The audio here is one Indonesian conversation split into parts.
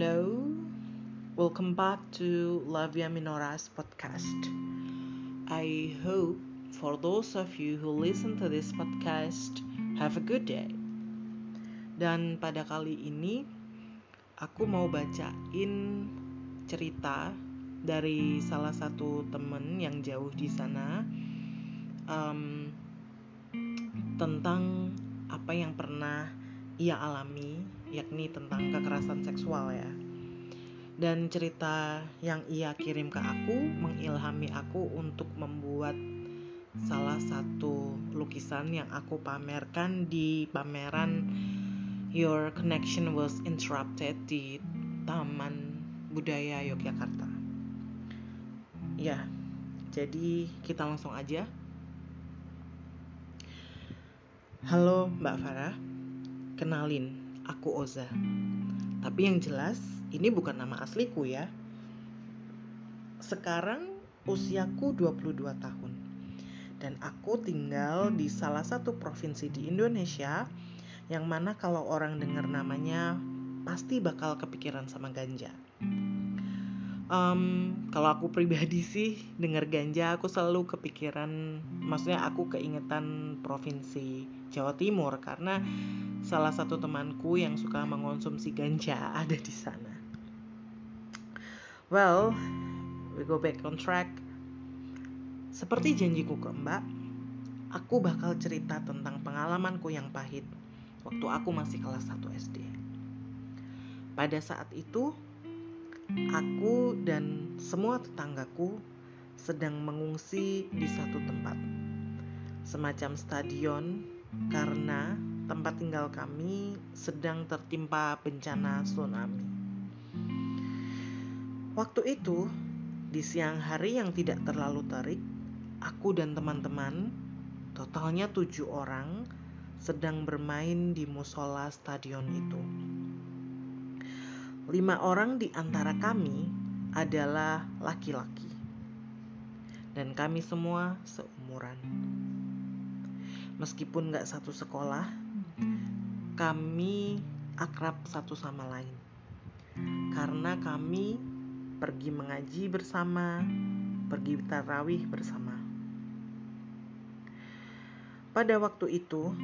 Hello, welcome back to Lavia Minora's podcast. I hope for those of you who listen to this podcast have a good day. Dan pada kali ini aku mau bacain cerita dari salah satu temen yang jauh di sana um, tentang apa yang pernah ia alami, yakni tentang kekerasan seksual ya. Dan cerita yang ia kirim ke aku mengilhami aku untuk membuat salah satu lukisan yang aku pamerkan di pameran Your Connection Was Interrupted di Taman Budaya Yogyakarta. Ya, jadi kita langsung aja. Halo Mbak Farah. Kenalin, aku Oza. Tapi yang jelas, ini bukan nama asliku ya. Sekarang usiaku 22 tahun. Dan aku tinggal di salah satu provinsi di Indonesia yang mana kalau orang dengar namanya pasti bakal kepikiran sama ganja. Um, kalau aku pribadi sih dengar ganja aku selalu kepikiran, maksudnya aku keingetan provinsi Jawa Timur karena salah satu temanku yang suka mengonsumsi ganja ada di sana. Well, we go back on track. Seperti janjiku ke Mbak, aku bakal cerita tentang pengalamanku yang pahit waktu aku masih kelas 1 SD. Pada saat itu, aku dan semua tetanggaku sedang mengungsi di satu tempat, semacam stadion, karena tempat tinggal kami sedang tertimpa bencana tsunami. Waktu itu, di siang hari yang tidak terlalu terik, aku dan teman-teman, totalnya tujuh orang, sedang bermain di musola stadion itu. Lima orang di antara kami adalah laki-laki, dan kami semua seumuran. Meskipun gak satu sekolah, kami akrab satu sama lain karena kami pergi mengaji bersama, pergi tarawih bersama. Pada waktu itu,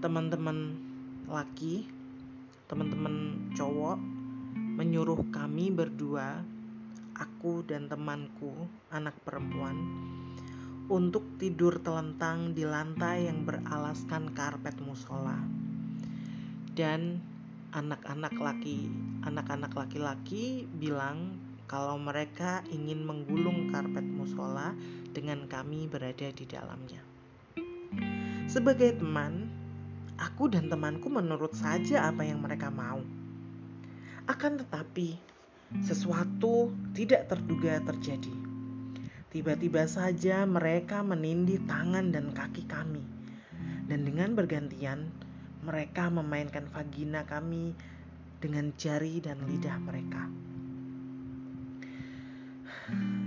teman-teman laki, teman-teman cowok menyuruh kami berdua, aku dan temanku, anak perempuan, untuk tidur telentang di lantai yang beralaskan karpet musola dan anak-anak laki anak-anak laki-laki bilang kalau mereka ingin menggulung karpet musola dengan kami berada di dalamnya. Sebagai teman, aku dan temanku menurut saja apa yang mereka mau. Akan tetapi, sesuatu tidak terduga terjadi. Tiba-tiba saja mereka menindih tangan dan kaki kami. Dan dengan bergantian, mereka memainkan vagina kami dengan jari dan lidah mereka.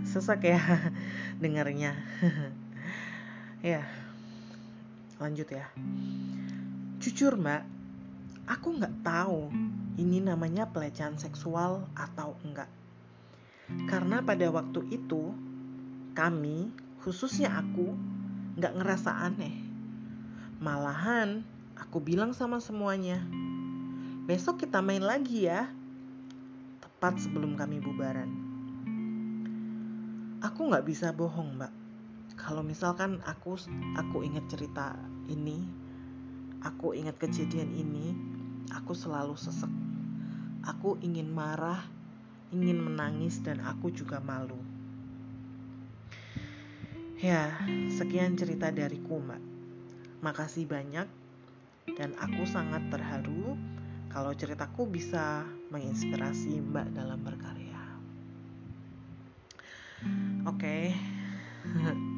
Sesak ya dengarnya. ya, lanjut ya. Jujur mbak, aku nggak tahu ini namanya pelecehan seksual atau enggak. Karena pada waktu itu kami, khususnya aku, nggak ngerasa aneh. Malahan Aku bilang sama semuanya, besok kita main lagi ya. Tepat sebelum kami bubaran. Aku nggak bisa bohong mbak. Kalau misalkan aku aku ingat cerita ini, aku ingat kejadian ini, aku selalu sesek. Aku ingin marah, ingin menangis dan aku juga malu. Ya, sekian cerita dariku, Mbak. Makasih banyak dan aku sangat terharu kalau ceritaku bisa menginspirasi Mbak dalam berkarya. Oke. Okay.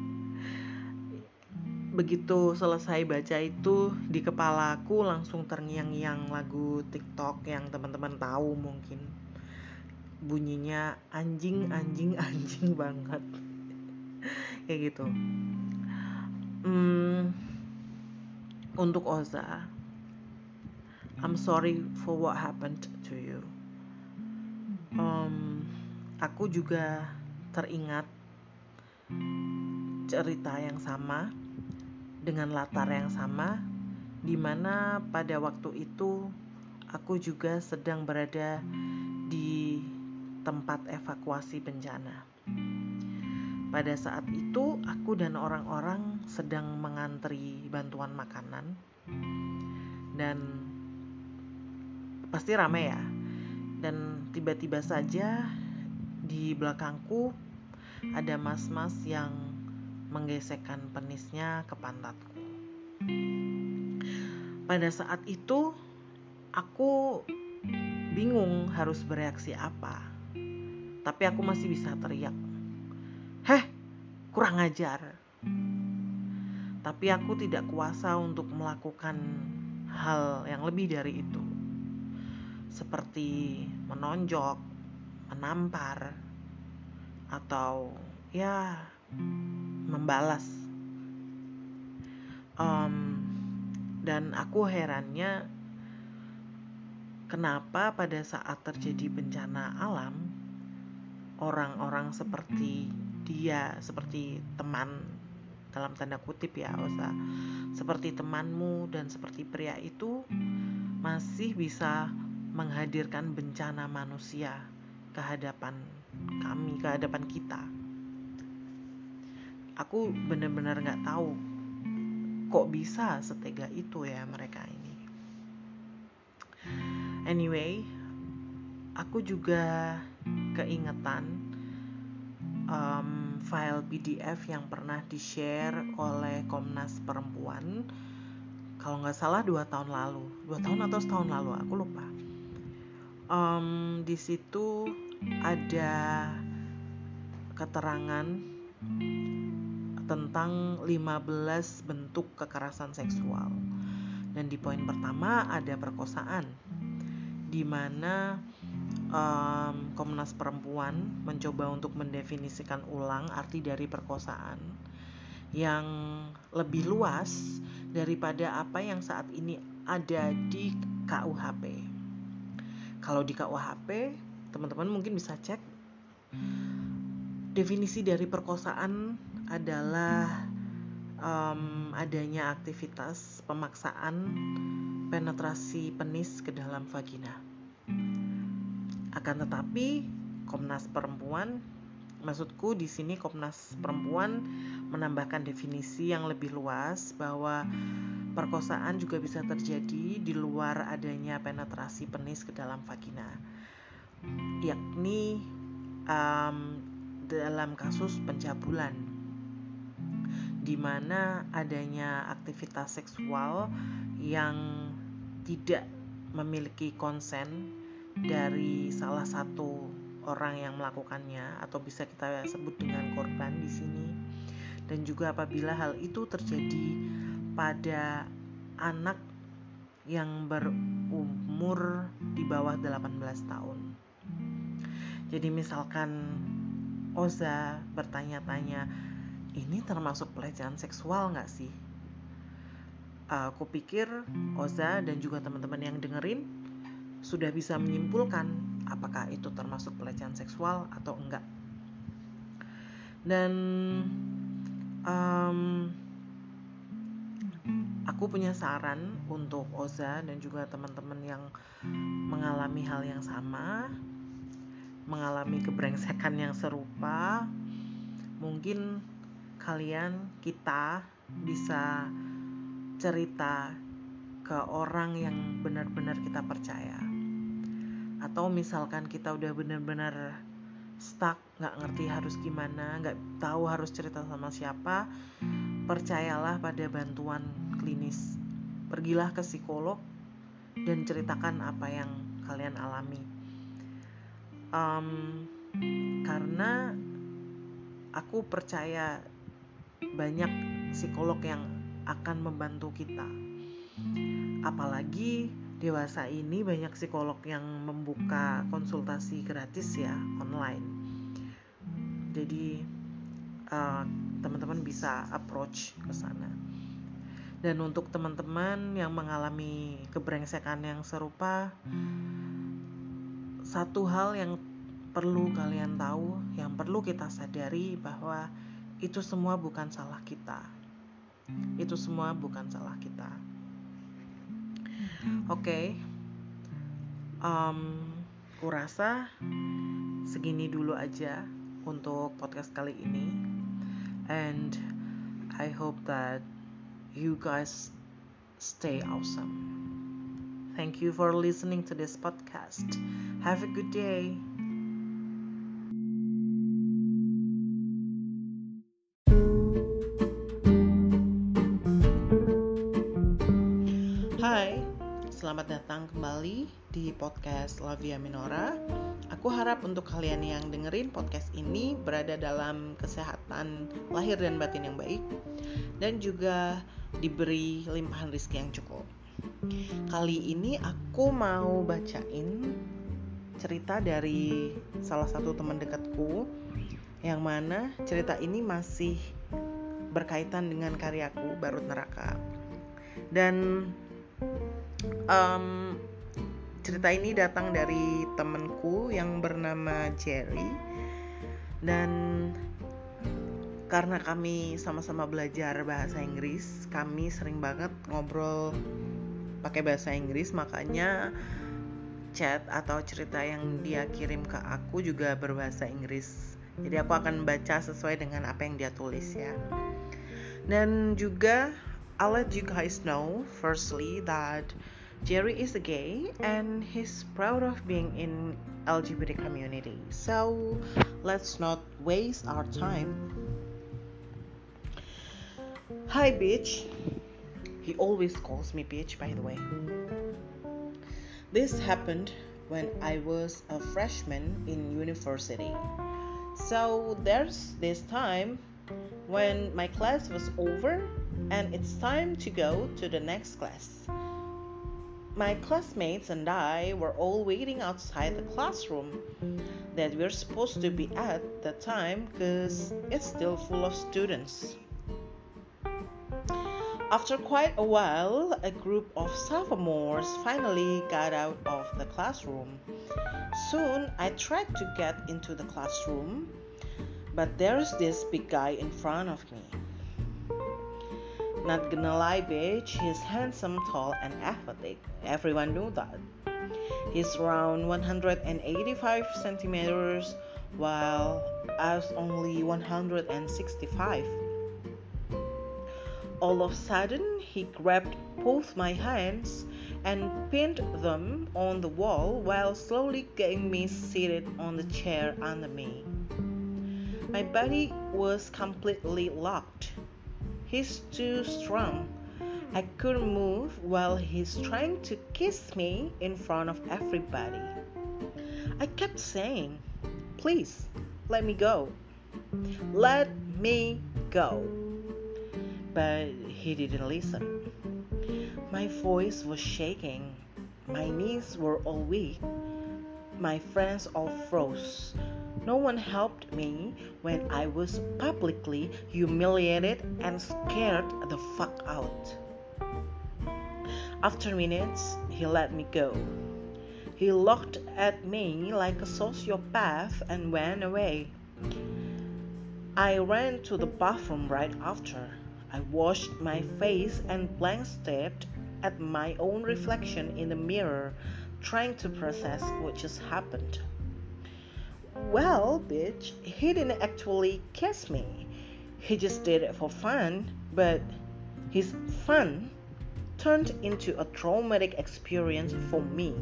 Begitu selesai baca itu di kepalaku langsung terngiang-ngiang lagu TikTok yang teman-teman tahu mungkin. Bunyinya anjing anjing anjing banget. Kayak gitu. Hmm, untuk Oza I'm sorry for what happened to you um, aku juga teringat cerita yang sama dengan latar yang sama di mana pada waktu itu aku juga sedang berada di tempat evakuasi bencana. Pada saat itu, aku dan orang-orang sedang mengantri bantuan makanan, dan pasti ramai ya. Dan tiba-tiba saja di belakangku ada mas-mas yang menggesekkan penisnya ke pantatku. Pada saat itu, aku bingung harus bereaksi apa. Tapi aku masih bisa teriak, "Heh, kurang ajar!" Tapi aku tidak kuasa untuk melakukan hal yang lebih dari itu, seperti menonjok, menampar, atau ya membalas. Um, dan aku herannya kenapa pada saat terjadi bencana alam orang-orang seperti dia seperti teman dalam tanda kutip ya Osa seperti temanmu dan seperti pria itu masih bisa menghadirkan bencana manusia ke hadapan kami ke hadapan kita aku benar-benar nggak tahu kok bisa setega itu ya mereka ini. Anyway aku juga keingetan um, file PDF yang pernah di share oleh Komnas Perempuan. Kalau nggak salah dua tahun lalu dua tahun atau setahun lalu aku lupa. Um, di situ ada keterangan tentang 15 bentuk kekerasan seksual. Dan di poin pertama ada perkosaan, di mana um, Komnas Perempuan mencoba untuk mendefinisikan ulang arti dari perkosaan yang lebih luas daripada apa yang saat ini ada di KUHP. Kalau di KUHP, teman-teman mungkin bisa cek definisi dari perkosaan adalah um, adanya aktivitas pemaksaan penetrasi penis ke dalam vagina. Akan tetapi Komnas Perempuan, maksudku di sini Komnas Perempuan menambahkan definisi yang lebih luas bahwa perkosaan juga bisa terjadi di luar adanya penetrasi penis ke dalam vagina, yakni um, dalam kasus pencabulan di mana adanya aktivitas seksual yang tidak memiliki konsen dari salah satu orang yang melakukannya atau bisa kita sebut dengan korban di sini dan juga apabila hal itu terjadi pada anak yang berumur di bawah 18 tahun. Jadi misalkan Oza bertanya-tanya, ini termasuk pelecehan seksual nggak sih? Aku pikir Oza dan juga teman-teman yang dengerin sudah bisa menyimpulkan apakah itu termasuk pelecehan seksual atau enggak. Dan um, aku punya saran untuk Oza dan juga teman-teman yang mengalami hal yang sama, mengalami kebrengsekan yang serupa, mungkin kalian kita bisa cerita ke orang yang benar-benar kita percaya. Atau misalkan kita udah benar-benar stuck nggak ngerti harus gimana nggak tahu harus cerita sama siapa percayalah pada bantuan klinis. Pergilah ke psikolog dan ceritakan apa yang kalian alami. Um, karena aku percaya banyak psikolog yang akan membantu kita. Apalagi dewasa ini banyak psikolog yang membuka konsultasi gratis ya online. Jadi uh, teman-teman bisa approach ke sana. Dan untuk teman-teman yang mengalami kebrengsekan yang serupa, satu hal yang perlu kalian tahu, yang perlu kita sadari bahwa itu semua bukan salah kita. Itu semua bukan salah kita. Oke, okay. um, kurasa segini dulu aja untuk podcast kali ini, and I hope that you guys stay awesome. Thank you for listening to this podcast. Have a good day. Di podcast Lavia Minora. Aku harap untuk kalian yang dengerin podcast ini berada dalam kesehatan lahir dan batin yang baik dan juga diberi limpahan rezeki yang cukup. Kali ini aku mau bacain cerita dari salah satu teman dekatku yang mana cerita ini masih berkaitan dengan karyaku Barut Neraka. Dan um, cerita ini datang dari temanku yang bernama Jerry dan karena kami sama-sama belajar bahasa Inggris, kami sering banget ngobrol pakai bahasa Inggris, makanya chat atau cerita yang dia kirim ke aku juga berbahasa Inggris. Jadi aku akan baca sesuai dengan apa yang dia tulis ya. Dan juga I'll let you guys know firstly that Jerry is a gay mm-hmm. and he's proud of being in LGBT community. So let's not waste our time. Hi bitch. He always calls me bitch by the way. This happened when I was a freshman in university. So there's this time when my class was over and it's time to go to the next class. My classmates and I were all waiting outside the classroom that we're supposed to be at the time because it's still full of students. After quite a while, a group of sophomores finally got out of the classroom. Soon, I tried to get into the classroom, but there's this big guy in front of me. Not gonna lie, bitch, he's handsome, tall, and athletic. Everyone knew that. He's around 185 centimeters, while I was only 165. All of a sudden, he grabbed both my hands and pinned them on the wall while slowly getting me seated on the chair under me. My body was completely locked. He's too strong. I couldn't move while he's trying to kiss me in front of everybody. I kept saying, Please, let me go. Let me go. But he didn't listen. My voice was shaking. My knees were all weak. My friends all froze. No one helped me when I was publicly humiliated and scared the fuck out. After minutes, he let me go. He looked at me like a sociopath and went away. I ran to the bathroom right after. I washed my face and blank stared at my own reflection in the mirror, trying to process what just happened. Well, bitch, he didn't actually kiss me. He just did it for fun, but his fun turned into a traumatic experience for me.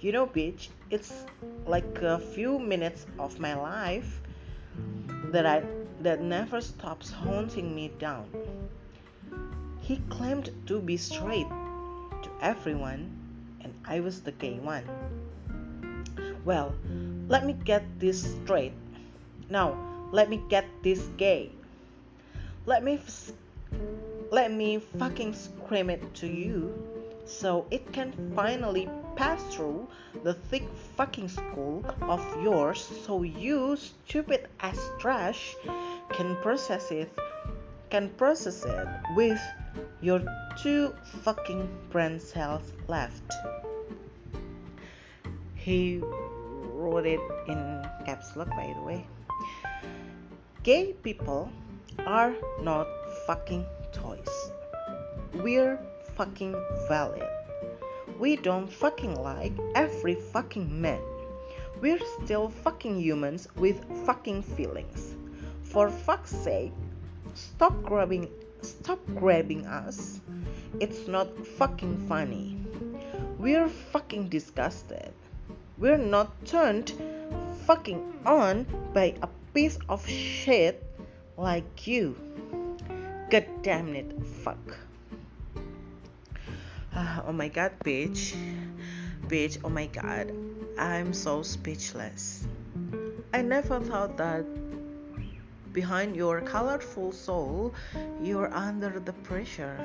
You know, bitch, it's like a few minutes of my life that I that never stops haunting me down. He claimed to be straight to everyone, and I was the gay one. Well, let me get this straight. Now, let me get this gay. Let me f- let me fucking scream it to you so it can finally pass through the thick fucking skull of yours so you stupid ass trash can process it can process it with your two fucking brain cells left. He wrote it in caps lock by the way. Gay people are not fucking toys. We're fucking valid. We don't fucking like every fucking man. We're still fucking humans with fucking feelings. For fuck's sake, stop grabbing stop grabbing us. It's not fucking funny. We're fucking disgusted. We're not turned fucking on by a piece of shit like you. God damn it, fuck. Uh, oh my god, bitch. Bitch, oh my god. I'm so speechless. I never thought that behind your colorful soul, you're under the pressure.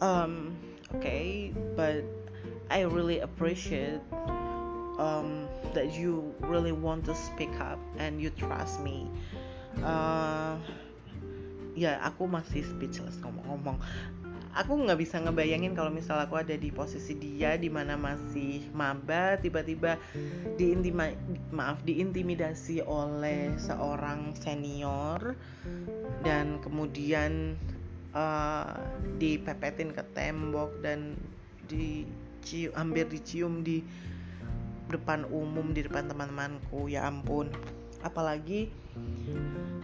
Um, okay, but I really appreciate um, that you really want to speak up and you trust me. Uh, ya, aku masih speechless ngomong-ngomong aku nggak bisa ngebayangin kalau misal aku ada di posisi dia di mana masih maba tiba-tiba diintima maaf diintimidasi oleh seorang senior dan kemudian uh, dipepetin ke tembok dan dicium hampir dicium di depan umum di depan teman-temanku ya ampun. Apalagi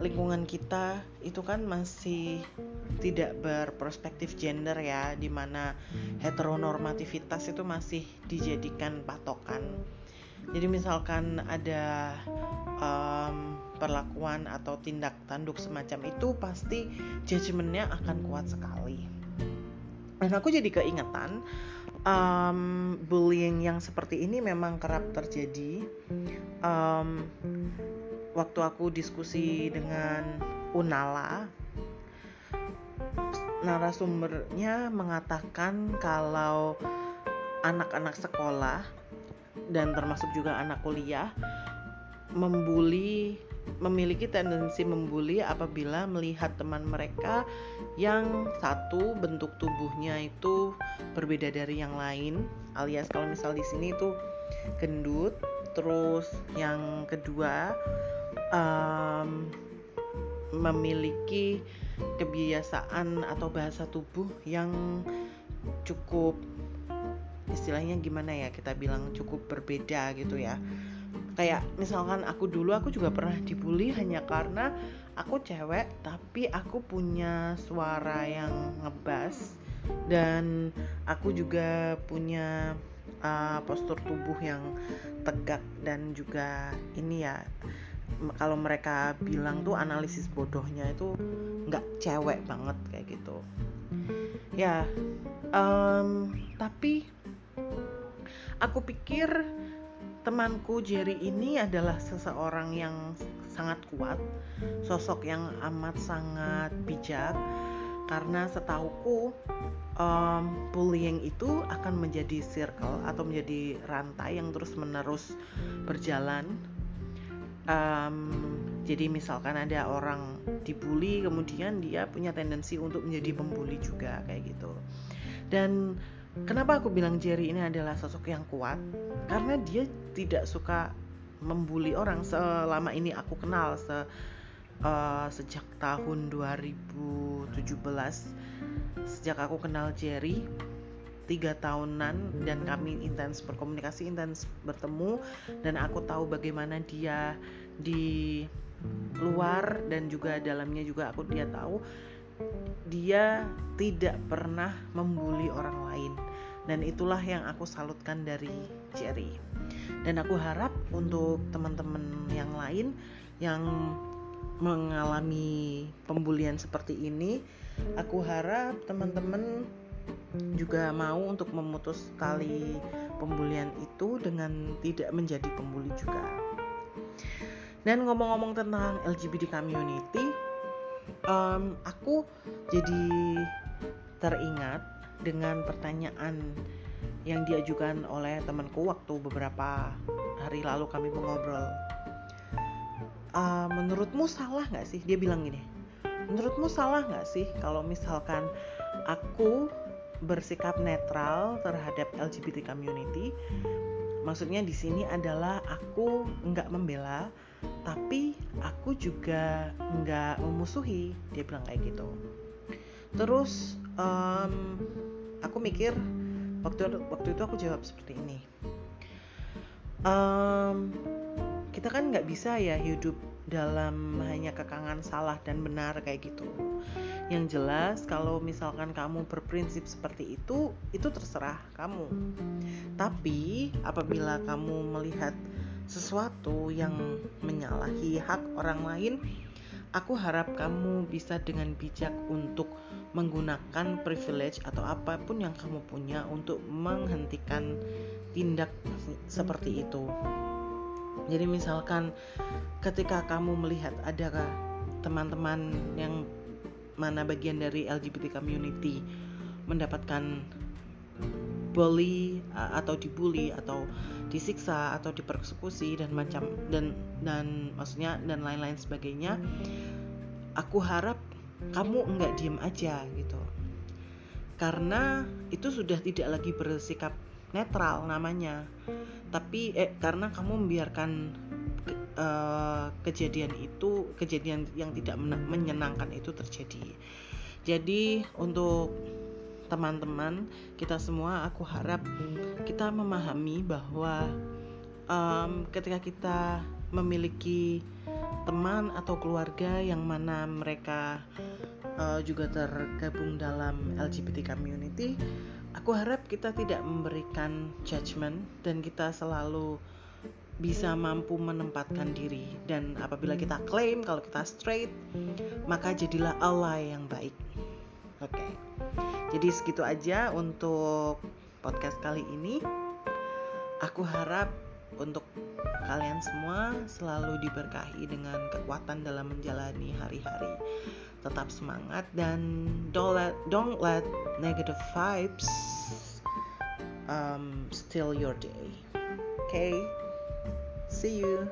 lingkungan kita itu kan masih tidak berperspektif gender ya di mana heteronormativitas itu masih dijadikan patokan. Jadi misalkan ada um, perlakuan atau tindak tanduk semacam itu pasti judgementnya akan kuat sekali. Dan aku jadi keingetan um, bullying yang seperti ini memang kerap terjadi. Um, waktu aku diskusi dengan Unala narasumbernya mengatakan kalau anak-anak sekolah dan termasuk juga anak kuliah membuli memiliki tendensi membuli apabila melihat teman mereka yang satu bentuk tubuhnya itu berbeda dari yang lain alias kalau misal di sini itu gendut terus yang kedua um, memiliki kebiasaan atau bahasa tubuh yang cukup istilahnya gimana ya kita bilang cukup berbeda gitu ya kayak misalkan aku dulu aku juga pernah dibully hanya karena aku cewek tapi aku punya suara yang ngebas. Dan aku juga punya uh, postur tubuh yang tegak dan juga ini ya kalau mereka bilang tuh analisis bodohnya itu nggak cewek banget kayak gitu. Ya um, tapi aku pikir temanku Jerry ini adalah seseorang yang sangat kuat sosok yang amat sangat bijak karena setauku um, bullying itu akan menjadi circle atau menjadi rantai yang terus menerus berjalan. Um, jadi misalkan ada orang dibully kemudian dia punya tendensi untuk menjadi pembuli juga kayak gitu. Dan kenapa aku bilang Jerry ini adalah sosok yang kuat? Karena dia tidak suka membuli orang selama ini aku kenal se uh, sejak tahun 2017 sejak aku kenal Jerry tiga tahunan dan kami intens berkomunikasi intens bertemu dan aku tahu bagaimana dia di luar dan juga dalamnya juga aku dia tahu dia tidak pernah membuli orang lain. Dan itulah yang aku salutkan dari Jerry dan aku harap untuk teman-teman yang lain yang mengalami pembulian seperti ini aku harap teman-teman juga mau untuk memutus tali pembulian itu dengan tidak menjadi pembuli juga. Dan ngomong-ngomong tentang LGBT community, um, aku jadi teringat dengan pertanyaan yang diajukan oleh temanku waktu beberapa hari lalu kami mengobrol. Uh, menurutmu salah nggak sih? Dia bilang gini, menurutmu salah nggak sih kalau misalkan aku bersikap netral terhadap LGBT community maksudnya di sini adalah aku nggak membela tapi aku juga nggak memusuhi dia bilang kayak gitu terus um, aku mikir waktu waktu itu aku jawab seperti ini. Um, kita kan nggak bisa ya hidup dalam hanya kekangan salah dan benar kayak gitu. Yang jelas kalau misalkan kamu berprinsip seperti itu itu terserah kamu. Tapi apabila kamu melihat sesuatu yang menyalahi hak orang lain aku harap kamu bisa dengan bijak untuk menggunakan privilege atau apa pun yang kamu punya untuk menghentikan tindak seperti itu. Jadi misalkan ketika kamu melihat ada teman-teman yang mana bagian dari LGBT community mendapatkan bully atau dibully atau disiksa atau dipersekusi dan macam dan dan maksudnya dan lain-lain sebagainya aku harap kamu enggak diem aja gitu. Karena itu sudah tidak lagi bersikap netral namanya. Tapi eh karena kamu membiarkan uh, kejadian itu kejadian yang tidak menyenangkan itu terjadi. Jadi untuk teman-teman kita semua aku harap kita memahami bahwa um, ketika kita memiliki teman atau keluarga yang mana mereka uh, juga tergabung dalam LGBT community Aku harap kita tidak memberikan judgment dan kita selalu bisa mampu menempatkan diri dan apabila kita klaim kalau kita straight maka jadilah Allah yang baik. Oke. Okay. Jadi segitu aja untuk podcast kali ini. Aku harap untuk kalian semua selalu diberkahi dengan kekuatan dalam menjalani hari-hari tetap semangat dan don't let don't let negative vibes um, steal your day. Okay, see you.